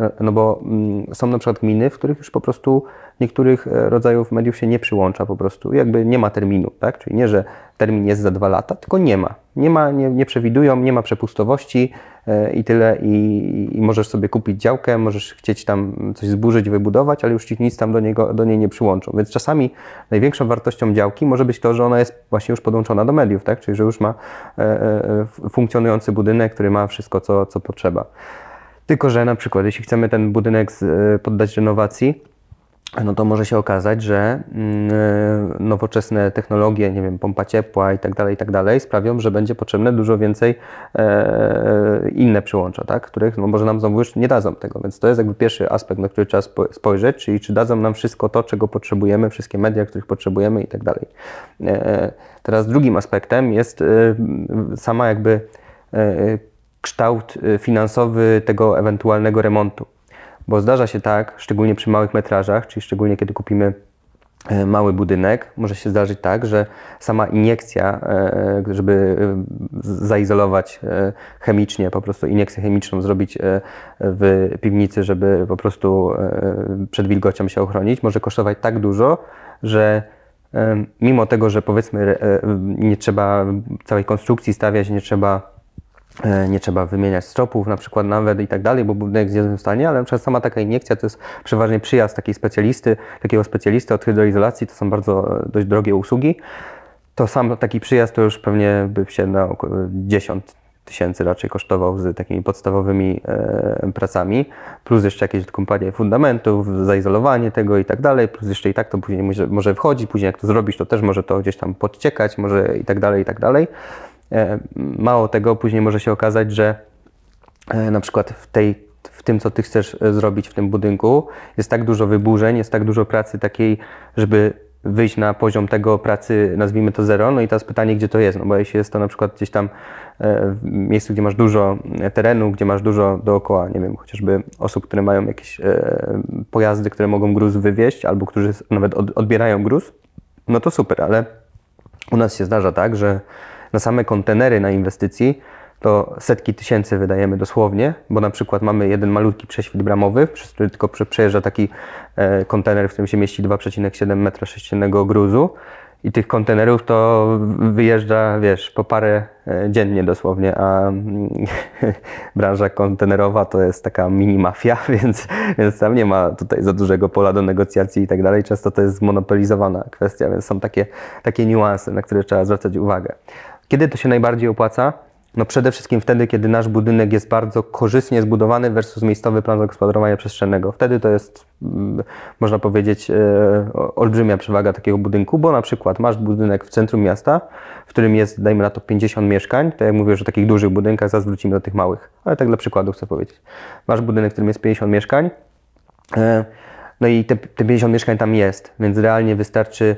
E, No bo mm, są na przykład gminy, w których już po prostu niektórych e, rodzajów mediów się nie przyłącza po prostu, jakby nie ma terminu, tak? Czyli nie, że termin jest za dwa lata, tylko nie ma. Nie ma, nie, nie przewidują, nie ma przepustowości e, i tyle i, i możesz sobie kupić działkę, możesz chcieć tam coś zburzyć, wybudować, ale już ci nic tam do, niego, do niej nie przyłączą. Więc czasami największą wartością działki może być to, że ona jest właśnie już podłączona do mediów, tak? Czyli że już ma e, funkcjonujący budynek, który ma wszystko, co, co potrzeba. Tylko, że na przykład, jeśli chcemy ten budynek poddać renowacji, no to może się okazać, że mm, e, nowoczesne technologie, nie wiem, pompa ciepła i tak dalej, i tak dalej, sprawią, że będzie potrzebne dużo więcej e, inne przyłącza, tak? których no, może nam znowu już nie dadzą tego. Więc to jest jakby pierwszy aspekt, na który trzeba spo- spojrzeć, czyli czy dadzą nam wszystko to, czego potrzebujemy, wszystkie media, których potrzebujemy i tak dalej. E, Teraz drugim aspektem jest e, sama jakby e, kształt e, finansowy tego ewentualnego remontu. Bo zdarza się tak, szczególnie przy małych metrażach, czyli szczególnie kiedy kupimy e, mały budynek, może się zdarzyć tak, że sama iniekcja, e, żeby e, z- zaizolować chemicznie, po prostu iniekcję chemiczną zrobić w piwnicy, żeby po prostu przed wilgocią się ochronić, może kosztować tak dużo, że mimo tego, że powiedzmy nie trzeba całej konstrukcji stawiać, nie trzeba nie trzeba wymieniać stropów na przykład nawet i tak dalej, bo budynek jest w stanie, ale na przykład sama taka iniekcja to jest przeważnie przyjazd takiej specjalisty, takiego specjalisty od hydroizolacji, to są bardzo e, dość drogie usługi. To sam taki przyjazd to już pewnie by się na około 10 tysięcy raczej kosztował z takimi podstawowymi e, pracami, plus jeszcze jakieś kompanie fundamentów, zaizolowanie tego i tak dalej, plus jeszcze i tak to później może, może wchodzi, później jak to zrobić, to też może to gdzieś tam podciekać, może i tak dalej, i tak dalej. E, Mało tego, później może się okazać, że e, na przykład w, tej, w tym, co ty chcesz e, zrobić w tym budynku, jest tak dużo wyburzeń, jest tak dużo pracy takiej, żeby wyjść na poziom tego pracy, nazwijmy to zero. No i teraz pytanie, gdzie to jest? No bo jeśli jest to na przykład gdzieś tam w miejscu, gdzie masz dużo terenu, gdzie masz dużo dookoła, nie wiem, chociażby osób, które mają jakieś pojazdy, które mogą gruz wywieźć, albo którzy nawet od, odbierają gruz, no to super, ale u nas się zdarza tak, że na same kontenery na inwestycji to setki tysięcy wydajemy dosłownie, bo na przykład mamy jeden malutki prześwit bramowy, przez który tylko prze- przejeżdża taki e, kontener, w którym się mieści 2,7 metra sześciennego gruzu i tych kontenerów to wyjeżdża, wiesz, po parę e, dziennie dosłownie, a mm, branża kontenerowa to jest taka mini mafia, więc, więc tam nie ma tutaj za dużego pola do negocjacji i tak dalej. Często to jest zmonopolizowana kwestia, więc są takie, takie niuanse, na które trzeba zwracać uwagę. Kiedy to się najbardziej opłaca? No przede wszystkim wtedy, kiedy nasz budynek jest bardzo korzystnie zbudowany versus miejscowy plan zagospodarowania przestrzennego. Wtedy to jest, mm, można powiedzieć, e, olbrzymia przewaga takiego budynku, bo na przykład masz budynek w centrum miasta, w którym jest, dajmy na to, 50 mieszkań. Tak jak mówię, że o takich dużych budynkach, zaraz wrócimy do tych małych, ale tak dla przykładu chcę powiedzieć. Masz budynek, w którym jest 50 mieszkań, E, No i te, te 50 mieszkań tam jest, więc realnie wystarczy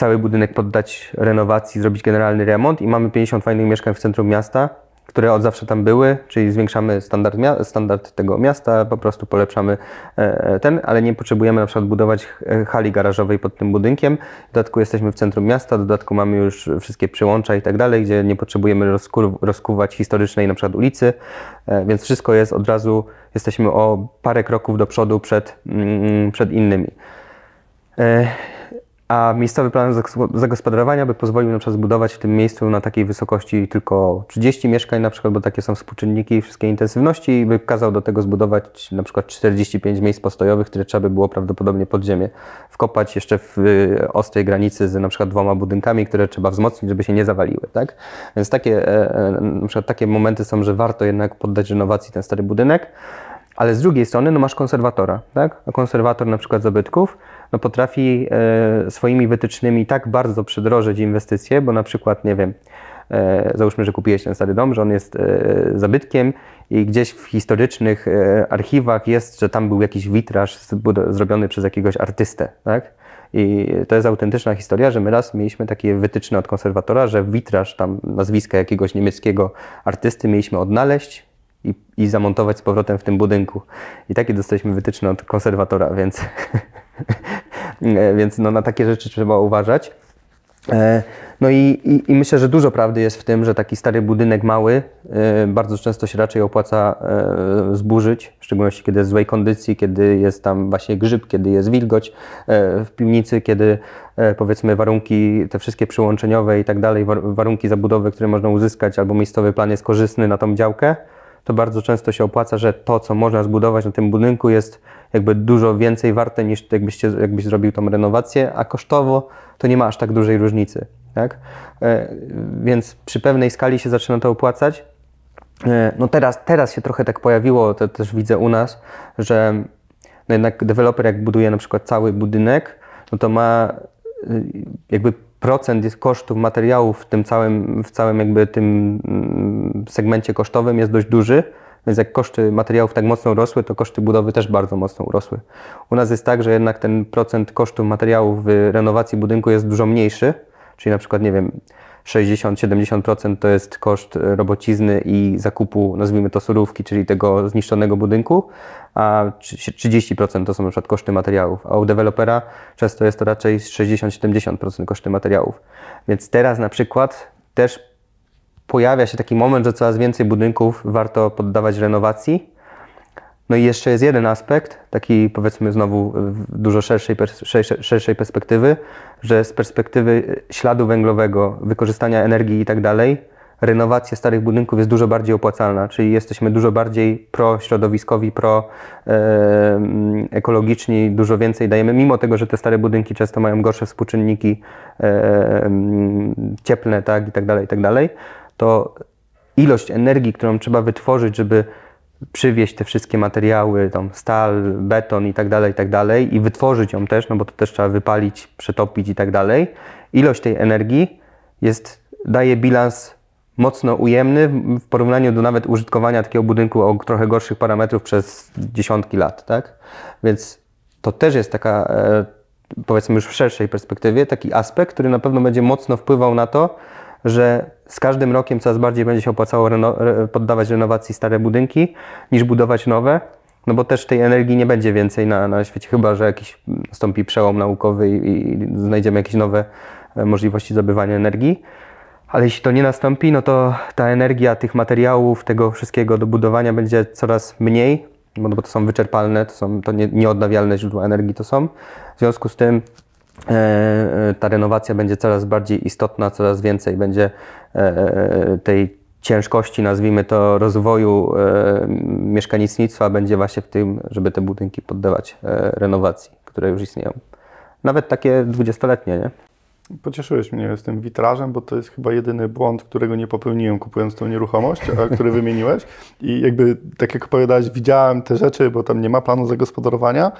cały budynek poddać renowacji, zrobić generalny remont i mamy 50 fajnych mieszkań w centrum miasta, które od zawsze tam były, czyli zwiększamy standard, standard tego miasta, po prostu polepszamy e, ten, ale nie potrzebujemy na przykład budować e, hali garażowej pod tym budynkiem. W dodatku jesteśmy w centrum miasta, w dodatku mamy już wszystkie przyłącza i tak dalej, gdzie nie potrzebujemy rozku- rozkuwać historycznej na przykład ulicy, e, więc wszystko jest od razu, jesteśmy o parę kroków do przodu przed, mm, przed innymi. A miejscowy plan zagos- zagospodarowania by pozwolił na przykład zbudować w tym miejscu na takiej wysokości tylko 30 mieszkań na przykład, bo takie są współczynniki wszystkiej intensywności i by kazał do tego zbudować na przykład 45 miejsc postojowych, które trzeba by było prawdopodobnie pod ziemię wkopać jeszcze w y, ostrej granicy z na przykład dwoma budynkami, które trzeba wzmocnić, żeby się nie zawaliły, tak? Więc takie, e, e, na przykład takie momenty są, że warto jednak poddać renowacji ten stary budynek, ale z drugiej strony no masz konserwatora, tak? A konserwator na przykład zabytków no potrafi e, swoimi wytycznymi tak bardzo przedrożyć inwestycje, bo na przykład, nie wiem, e, załóżmy, że kupiłeś ten stary dom, że on jest e, zabytkiem i gdzieś w historycznych archiwach jest, że tam był jakiś witraż zrobiony przez jakiegoś artystę, tak? I to jest autentyczna historia, że my raz mieliśmy takie wytyczne od konserwatora, że witraż tam nazwiska jakiegoś niemieckiego artysty mieliśmy odnaleźć i, i zamontować z powrotem w tym budynku. I takie dostaliśmy wytyczne od konserwatora, więc, więc no, na takie rzeczy trzeba uważać. E, No i, i, i myślę, że dużo prawdy jest w tym, że taki stary budynek mały e, bardzo często się raczej opłaca e, zburzyć, w szczególności kiedy jest w złej kondycji, kiedy jest tam właśnie grzyb, kiedy jest wilgoć w piwnicy, kiedy powiedzmy warunki te wszystkie przyłączeniowe i tak dalej, war- warunki zabudowy, które można uzyskać albo miejscowy plan jest korzystny na tą działkę, to bardzo często się opłaca, że to, co można zbudować na tym budynku jest jakby dużo więcej warte niż jakbyście, jakbyś zrobił tą renowację, a kosztowo to nie ma aż tak dużej różnicy. Tak? E, Więc przy pewnej skali się zaczyna to opłacać. E, No teraz, teraz się trochę tak pojawiło, to też widzę u nas, że no jednak deweloper jak buduje na przykład cały budynek, no to ma y, jakby procent jest kosztów materiałów w tym całym, w całym jakby tym mm, segmencie kosztowym jest dość duży, więc jak koszty materiałów tak mocno rosły, to koszty budowy też bardzo mocno urosły. U nas jest tak, że jednak ten procent kosztów materiałów w renowacji budynku jest dużo mniejszy, czyli na przykład, nie wiem, 60-70% to jest koszt e, robocizny i zakupu, nazwijmy to surówki, czyli tego zniszczonego budynku, a 30% to są na przykład koszty materiałów, a u dewelopera często jest to raczej 60-70% koszty materiałów. Więc teraz na przykład też pojawia się taki moment, że coraz więcej budynków warto poddawać renowacji. No i jeszcze jest jeden aspekt, taki powiedzmy znowu w dużo szerszej, szerszej, perspektywy, że z perspektywy śladu węglowego, wykorzystania energii i tak dalej, renowacja starych budynków jest dużo bardziej opłacalna, czyli jesteśmy dużo bardziej prośrodowiskowi, pro e, dużo więcej dajemy, mimo tego, że te stare budynki często mają gorsze współczynniki e, cieplne, tak, i tak dalej, i tak dalej, to ilość energii, którą trzeba wytworzyć, żeby przywieźć te wszystkie materiały, tam stal, beton i tak dalej, i tak dalej i wytworzyć ją też, no bo to też trzeba wypalić, przetopić i tak dalej. Ilość tej energii jest, daje bilans mocno ujemny w- porównaniu do nawet użytkowania takiego budynku o trochę gorszych parametrów przez dziesiątki lat, tak? Więc to też jest taka, e, powiedzmy już w szerszej perspektywie, taki aspekt, który na pewno będzie mocno wpływał na to, że z każdym rokiem coraz bardziej będzie się opłacało reno, re, poddawać renowacji stare budynki niż budować nowe, no bo też tej energii nie będzie więcej na, na świecie, chyba że jakiś nastąpi przełom naukowy i, i znajdziemy jakieś nowe e, możliwości zdobywania energii. Ale jeśli to nie nastąpi, no to ta energia tych materiałów, tego wszystkiego do budowania będzie coraz mniej, bo, bo to są wyczerpalne, to są to nie, nieodnawialne źródła energii to są. W związku z tym ta renowacja będzie coraz bardziej istotna, coraz więcej będzie e, e, tej ciężkości, nazwijmy to, rozwoju e, mieszkalnictwa będzie właśnie w tym, żeby te budynki poddawać e, renowacji, które już istnieją. Nawet takie dwudziestoletnie, nie?
Pocieszyłeś mnie z tym witrażem, bo to jest chyba jedyny błąd, którego nie popełniłem kupując tą nieruchomość, a który wymieniłeś. I jakby, tak jak opowiadałeś, widziałem te rzeczy, bo tam nie ma planu zagospodarowania.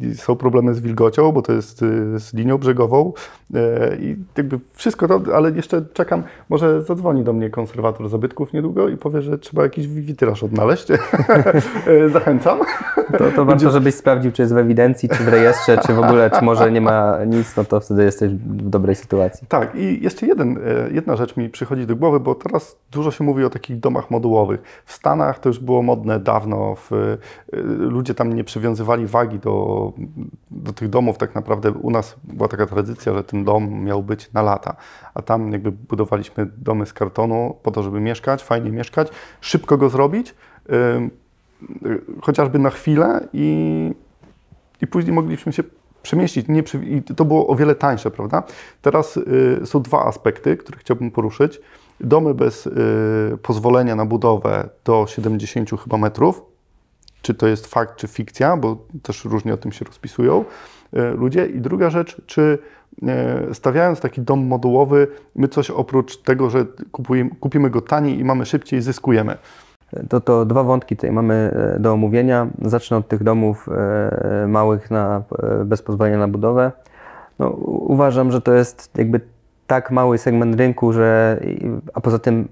Yy, są problemy z wilgocią, bo to jest yy, z linią brzegową. Yy, I jakby wszystko to, ale jeszcze czekam, może zadzwoni do mnie konserwator zabytków niedługo i powie, że trzeba jakiś witraż odnaleźć. Zachęcam.
To, to warto, żebyś sprawdził, czy jest w ewidencji, czy w rejestrze, czy w ogóle, czy może nie ma nic, no to wtedy jesteś w dobrej sytuacji.
Tak, i jeszcze jeden, e, jedna rzecz mi przychodzi do głowy, bo teraz dużo się mówi o takich domach modułowych. W Stanach to już było modne dawno, w, e, ludzie tam nie przywiązywali wagi do, do tych domów. Tak naprawdę u nas była taka tradycja, że ten dom miał być na lata, a tam jakby budowaliśmy domy z kartonu po to, żeby mieszkać, fajnie mieszkać, szybko go zrobić, ym, y, chociażby na chwilę i, i później mogliśmy się przemieścić. Nie przy, I to było o wiele tańsze, prawda? Teraz y, są dwa aspekty, które chciałbym poruszyć. Domy bez y, pozwolenia na budowę do 70 chyba metrów. Czy to jest fakt, czy fikcja, bo też różnie o tym się rozpisują y, ludzie. I druga rzecz, czy y, stawiając taki dom modułowy, my coś oprócz tego, że kupujemy, kupimy go taniej i mamy szybciej, zyskujemy.
To, to dwa wątki tutaj mamy e, do omówienia. Zacznę od tych domów e, małych na, e, bez pozwolenia na budowę. No, uważam, że to jest jakby tak mały segment rynku, że a poza tym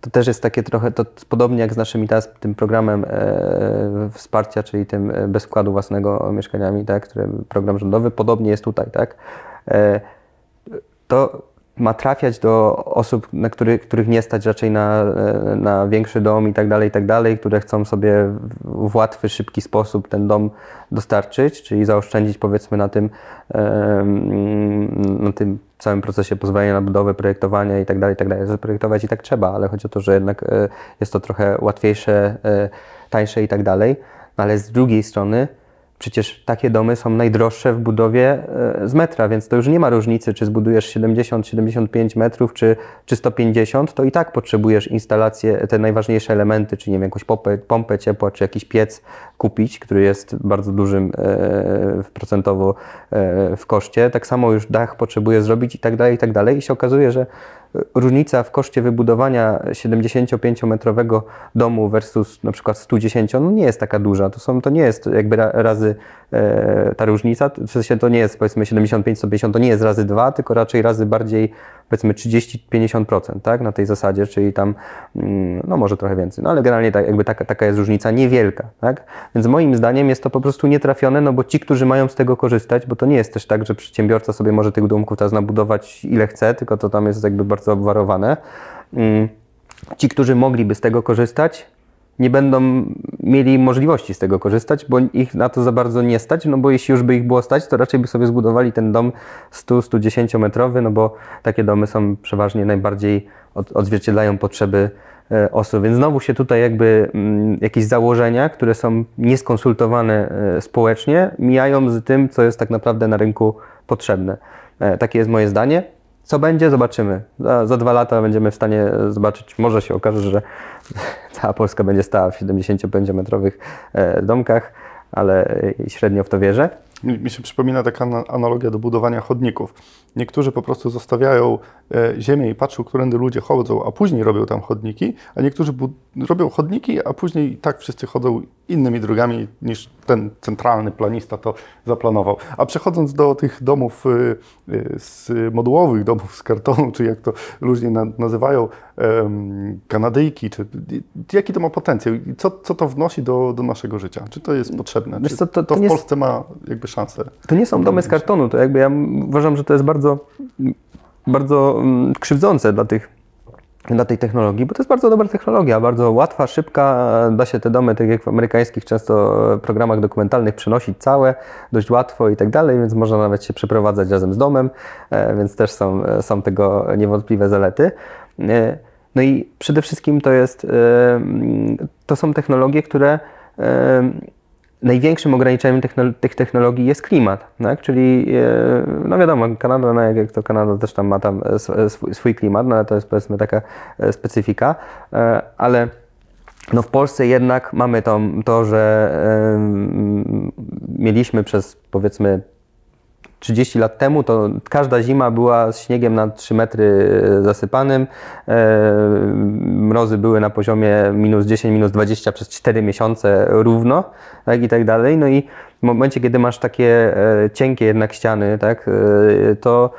to też jest takie trochę, to podobnie jak z naszymi teraz tym programem e, wsparcia, czyli tym bez wkładu własnego mieszkaniami, tak, który program rządowy, podobnie jest tutaj, tak. E, to ma trafiać do osób, na który, których nie stać raczej na, na większy dom i tak dalej, i tak dalej, które chcą sobie w łatwy, szybki sposób ten dom dostarczyć, czyli zaoszczędzić powiedzmy na tym, na tym całym procesie pozwolenia na budowę, projektowania i tak dalej, i tak dalej. Zaprojektować i tak trzeba, ale chodzi o to, że jednak e, jest to trochę łatwiejsze, e, tańsze i tak dalej, no, ale z drugiej strony Przecież takie domy są najdroższe w budowie e, z metra, więc to już nie ma różnicy, czy zbudujesz 70-75 metrów, czy, czy 150, to i tak potrzebujesz instalację, te najważniejsze elementy, czyli nie wiem, jakąś pompę, pompę ciepła, czy jakiś piec kupić, który jest bardzo dużym e, procentowo e, w koszcie. Tak samo już dach potrzebuje zrobić i tak dalej, i tak dalej. I się okazuje, że różnica w koszcie wybudowania 75-metrowego domu versus na przykład 110, no nie jest taka duża. To, są, to nie jest jakby razy e, ta różnica, w sensie to nie jest powiedzmy 75-150, to nie jest razy dwa, tylko raczej razy bardziej powiedzmy 30-50%, tak, na tej zasadzie, czyli tam, mm, no może trochę więcej, no ale generalnie tak, jakby taka, taka jest różnica niewielka, tak, więc moim zdaniem jest to po prostu nietrafione, no bo ci, którzy mają z tego korzystać, bo to nie jest też tak, że przedsiębiorca sobie może tych domków teraz nabudować ile chce, tylko to tam jest jakby bardzo obwarowane, mm, ci, którzy mogliby z tego korzystać, nie będą mieli możliwości z tego korzystać, bo ich na to za bardzo nie stać, no bo jeśli już by ich było stać, to raczej by sobie zbudowali ten dom 100-110 metrowy, no bo takie domy są przeważnie najbardziej odzwierciedlają potrzeby osób. Więc znowu się tutaj jakby mm, jakieś założenia, które są nieskonsultowane e, społecznie, mijają z tym, co jest tak naprawdę na rynku potrzebne. E, takie jest moje zdanie. Co będzie, zobaczymy. Za, za, dwa lata będziemy w stanie zobaczyć. Może się okaże, że cała Polska będzie stała w 75-metrowych e, domkach, ale średnio w to wierzę.
Mi się przypomina taka analogia do budowania chodników. Niektórzy po prostu zostawiają e, ziemię i patrzą, którędy ludzie chodzą, a później robią tam chodniki, a niektórzy robią chodniki, a później tak wszyscy chodzą innymi drogami niż ten centralny planista to zaplanował. A przechodząc do tych domów e, e, z modułowych, domów z kartonu, czy jak to ludzie nazywają, kanadyjki, czy jaki to ma potencjał i co, co to wnosi do, do naszego życia? Czy to jest potrzebne? Czy co, to, to, to, w Polsce ma jakby szansę?
To nie są domy z kartonu, to jakby ja uważam, że to jest bardzo, bardzo mm, krzywdzące dla tych dla tej technologii, bo to jest bardzo dobra technologia, bardzo łatwa, szybka, da się te domy, tak jak w amerykańskich często programach dokumentalnych, przenosić całe, dość łatwo i tak dalej, więc można nawet się przeprowadzać razem z domem, e, więc też są, są tego niewątpliwe zalety. E, no i przede wszystkim to jest, e, to są technologie, które największym ograniczeniem tych technologii jest klimat, tak? czyli no wiadomo, Kanada, no jak to Kanada też tam ma tam swój, swój klimat, no ale to jest powiedzmy taka specyfika, ale no w Polsce jednak mamy to, to że mieliśmy przez powiedzmy 30 lat temu to każda zima była z śniegiem na 3 metry e, zasypanym. E, mrozy były na poziomie minus 10, minus 20 przez 4 miesiące równo tak, i tak dalej. No i w momencie, kiedy masz takie e, cienkie jednak ściany, tak, to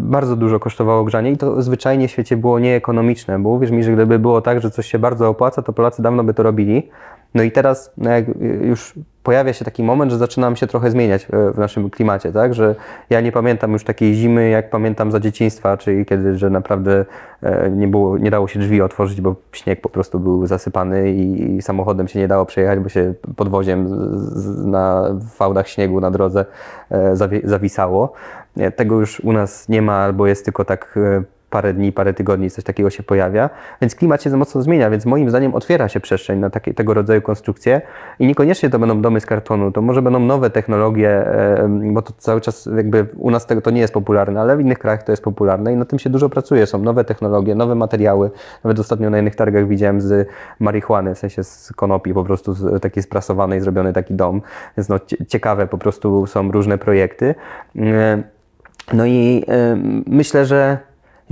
bardzo dużo kosztowało grzanie i to zwyczajnie w świecie było nieekonomiczne, bo uwierz mi, że gdyby było tak, że coś się bardzo opłaca, to Polacy dawno by to robili. No i teraz, no jak już pojawia się taki moment, że zaczynam się trochę zmieniać w naszym klimacie, tak? Że ja nie pamiętam już takiej zimy, jak pamiętam za dzieciństwa, czyli kiedy, że naprawdę e, nie, było, nie dało się drzwi otworzyć, bo śnieg po prostu był zasypany i, samochodem się nie dało przejechać, bo się podwoziem na fałdach śniegu na drodze e, zawisało. Tego już u nas nie ma, albo jest tylko tak e, parę dni, parę tygodni coś takiego się pojawia, więc klimat się mocno zmienia, więc moim zdaniem otwiera się przestrzeń na takie, tego rodzaju konstrukcje i niekoniecznie to będą domy z kartonu, to może będą nowe technologie, bo to cały czas jakby u nas tego to nie jest popularne, ale w innych krajach to jest popularne i na tym się dużo pracuje, są nowe technologie, nowe materiały, nawet ostatnio na innych targach widziałem z marihuany, w sensie z konopi po prostu z, takiej sprasowanej, zrobiony taki dom, więc no ciekawe po prostu są różne projekty. No i myślę, że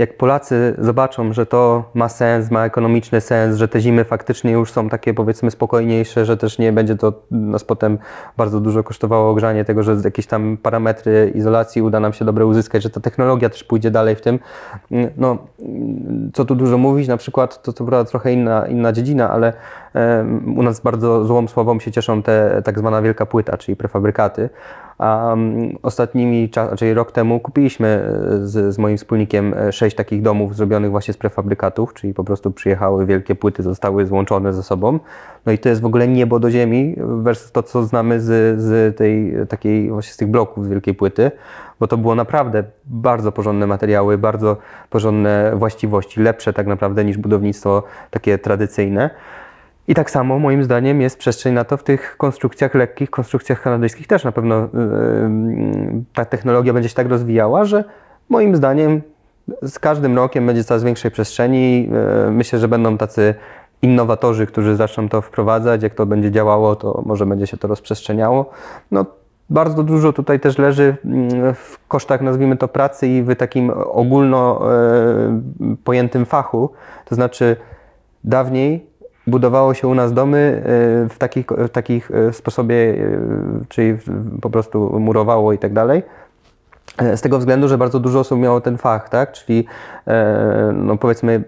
jak Polacy zobaczą, że to ma sens, ma ekonomiczny sens, że te zimy faktycznie już są takie powiedzmy spokojniejsze, że też nie będzie to nas potem bardzo dużo kosztowało ogrzanie tego, że jakieś tam parametry izolacji uda nam się dobre uzyskać, że ta technologia też pójdzie dalej w tym. No, co tu dużo mówić, na przykład to co prawda trochę inna, inna dziedzina, ale u nas bardzo złą sławą się cieszą te tak zwana wielka płyta, czyli prefabrykaty. Mm, ostatnimi, czyli rok temu kupiliśmy e, z, z moim wspólnikiem e, sześć takich domów zrobionych właśnie z prefabrykatów, czyli po prostu przyjechały wielkie płyty, zostały złączone ze sobą. No i to jest w ogóle niebo do ziemi versus to, co znamy z, z tej takiej właśnie z tych bloków z wielkiej płyty, bo to było naprawdę bardzo porządne materiały, bardzo porządne właściwości, lepsze tak naprawdę niż budownictwo takie tradycyjne. I tak samo moim zdaniem jest przestrzeń na to w tych konstrukcjach lekkich, konstrukcjach kanadyjskich też na pewno yy, ta technologia będzie się tak rozwijała, że moim zdaniem z każdym rokiem będzie coraz większej przestrzeni. Yy, myślę, że będą tacy innowatorzy, którzy zaczną to wprowadzać. Jak to będzie działało, to może będzie się to rozprzestrzeniało. No, bardzo dużo tutaj też leży w kosztach, nazwijmy to, pracy i w takim ogólno pojętym fachu. To znaczy, dawniej budowało się u nas domy e, w takich, w takich e, sposobie, e, czyli po prostu murowało i tak dalej. Z tego względu, że bardzo dużo osób miało ten fach, tak? Czyli no powiedzmy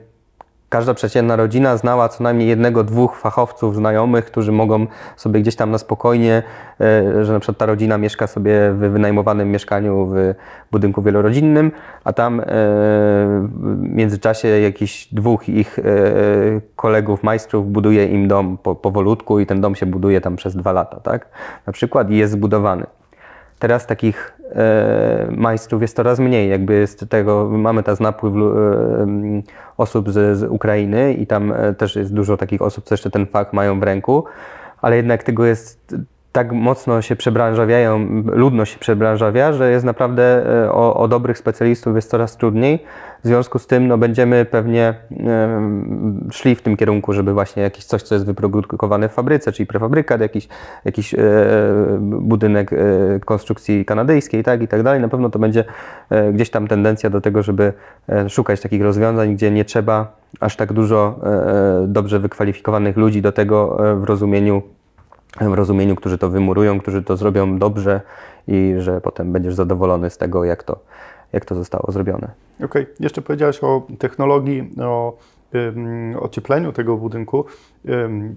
każda przeciętna rodzina znała co najmniej jednego, dwóch fachowców, znajomych, którzy mogą sobie gdzieś tam na spokojnie, e, że na przykład ta rodzina mieszka sobie w wynajmowanym mieszkaniu w budynku wielorodzinnym, a tam e, w międzyczasie jakiś dwóch ich e, kolegów, majstrów buduje im dom powolutku i ten dom się buduje tam przez dwa lata, tak? Na przykład i jest zbudowany. Teraz takich majstrów jest coraz mniej. Jakby z tego mamy teraz napływ e, osób z, z, Ukrainy i tam e, też jest dużo takich osób, co jeszcze ten fakt mają w ręku, ale jednak tego jest tak mocno się przebranżawiają, ludność się przebranżawia, że jest naprawdę e, o, o, dobrych specjalistów jest coraz trudniej. W związku z tym no, będziemy pewnie szli w tym kierunku, żeby właśnie jakieś coś, co jest wyprodukowane w fabryce, czyli prefabrykat, jakiś, jakiś e, budynek e, konstrukcji kanadyjskiej tak, i tak dalej. Na pewno to będzie e, gdzieś tam tendencja do tego, żeby e, szukać takich rozwiązań, gdzie nie trzeba aż tak dużo e, dobrze wykwalifikowanych ludzi do tego w rozumieniu rozumieniu, którzy to wymurują, którzy to zrobią dobrze i że potem będziesz zadowolony z tego, jak to, jak to zostało zrobione.
Okej, okay. jeszcze powiedziałeś o technologii, o ociepleniu tego budynku.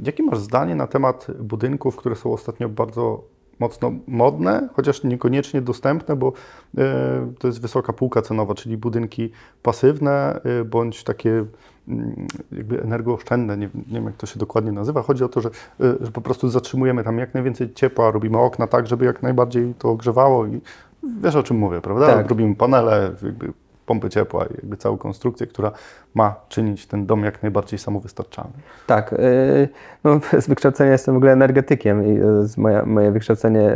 Jakie masz zdanie na temat budynków, które są ostatnio bardzo mocno modne, chociaż niekoniecznie dostępne, bo y, to jest wysoka półka cenowa, czyli budynki pasywne y, bądź takie jakby energooszczędne, nie, nie, wiem jak to się dokładnie nazywa. Chodzi o to, że, y, że po prostu zatrzymujemy tam jak najwięcej ciepła, robimy okna tak, żeby jak najbardziej to ogrzewało i wiesz o czym mówię, prawda? Tak. Robimy panele, jakby pompy ciepła i jakby całą konstrukcję, która ma czynić ten dom jak najbardziej samowystarczalny.
Tak. Y, no, z wykształcenia jestem w ogóle energetykiem i y, moja, moje wykształcenie,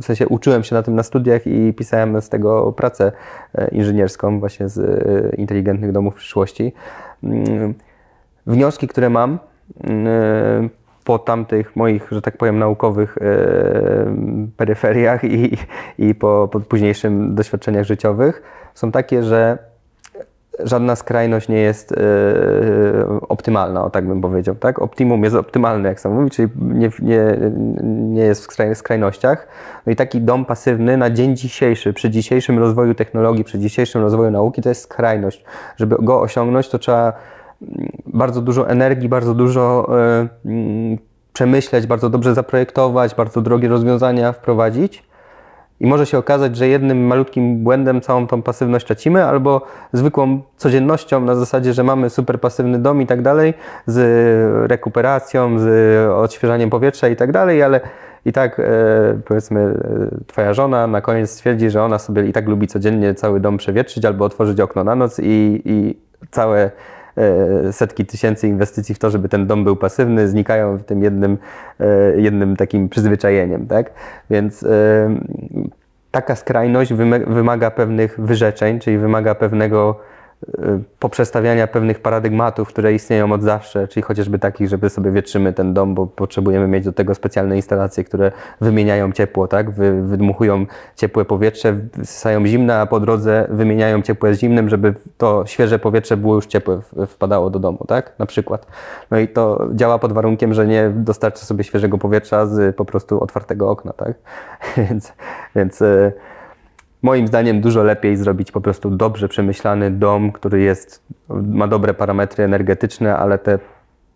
w sensie uczyłem się na tym na studiach i pisałem z tego pracę inżynierską właśnie z inteligentnych domów przyszłości. Mm, wnioski, które mam mm, po tamtych moich, że tak powiem, naukowych e, peryferiach i, i po, po późniejszym doświadczeniach życiowych są takie, że żadna skrajność nie jest e, optymalna, o tak bym powiedział. Tak? Optimum jest optymalny, jak sam mówi, czyli nie, nie, nie jest w skrajnościach. No i taki dom pasywny na dzień dzisiejszy, przy dzisiejszym rozwoju technologii, przy dzisiejszym rozwoju nauki, to jest skrajność. Żeby go osiągnąć, to trzeba mm, bardzo dużo energii, bardzo dużo mm, przemyśleć, bardzo dobrze zaprojektować, bardzo drogie rozwiązania wprowadzić. I może się okazać, że jednym malutkim błędem całą tą pasywność tracimy, albo zwykłą codziennością na zasadzie, że mamy super pasywny dom i tak dalej, z rekuperacją, z odświeżaniem powietrza i tak dalej, ale i tak e, powiedzmy e, twoja żona na koniec stwierdzi, że ona sobie i tak lubi codziennie cały dom przewietrzyć albo otworzyć okno na noc i, i całe setki tysięcy inwestycji w to, żeby ten dom był pasywny, znikają w tym jednym, e, jednym takim przyzwyczajeniem, tak? Więc e, taka skrajność wymaga pewnych wyrzeczeń, czyli wymaga pewnego poprzestawiania pewnych paradygmatów, które istnieją od zawsze, czyli chociażby takich, żeby sobie wietrzymy ten dom, bo potrzebujemy mieć do tego specjalne instalacje, które wymieniają ciepło, tak? Wy, wydmuchują ciepłe powietrze, wysysają zimne, a po drodze wymieniają ciepłe z zimnym, żeby to świeże powietrze było już ciepłe, wpadało do domu, tak? Na przykład. No i to działa pod warunkiem, że nie dostarcza sobie świeżego powietrza z po prostu otwartego okna, tak? więc, więc e, moim zdaniem dużo lepiej zrobić po prostu dobrze przemyślany dom, który jest, ma dobre parametry energetyczne, ale te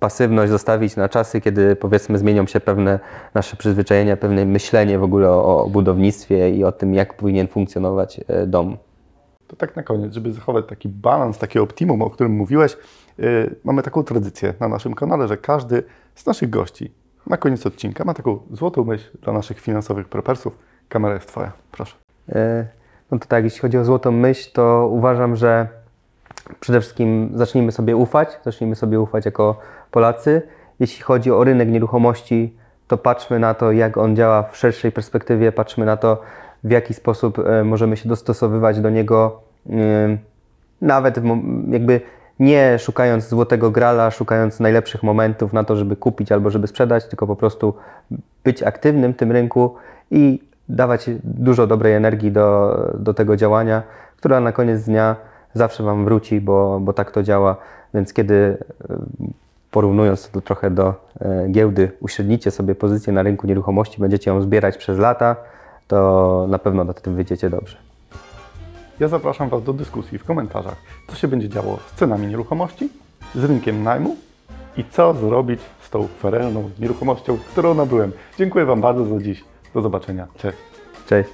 pasywność zostawić na czasy, kiedy powiedzmy zmienią się pewne nasze przyzwyczajenia, pewne myślenie w ogóle o, o budownictwie i o tym, jak powinien funkcjonować e, dom.
To tak na koniec, żeby zachować taki balans, takie optimum, o którym mówiłeś, yy, mamy taką tradycję na naszym kanale, że każdy z naszych gości na koniec odcinka ma taką złotą myśl dla naszych finansowych prepersów. Kamera jest Twoja, proszę.
E, no to tak, jeśli chodzi o złotą myśl, to uważam, że przede wszystkim zacznijmy sobie ufać, zacznijmy sobie ufać jako Polacy. Jeśli chodzi o rynek nieruchomości, to patrzmy na to, jak on działa w szerszej perspektywie, patrzmy na to, w jaki sposób e, możemy się dostosowywać do niego, nawet jakby nie szukając złotego grala, szukając najlepszych momentów na to, żeby kupić albo żeby sprzedać, tylko po prostu być aktywnym w tym rynku i dawać dużo dobrej energii do, do tego działania, która na koniec dnia zawsze Wam wróci, bo, bo tak to działa. Więc kiedy e, porównując to trochę do e, giełdy, uśrednicie sobie pozycję na rynku nieruchomości, będziecie ją zbierać przez lata, to na pewno na tym wyjdziecie dobrze.
Ja zapraszam Was do dyskusji w komentarzach, co się będzie działo z cenami nieruchomości, z rynkiem najmu i co zrobić z tą ferelną nieruchomością, którą nabyłem. Dziękuję Wam bardzo za dziś. Do zobaczenia. Cześć.
Cześć.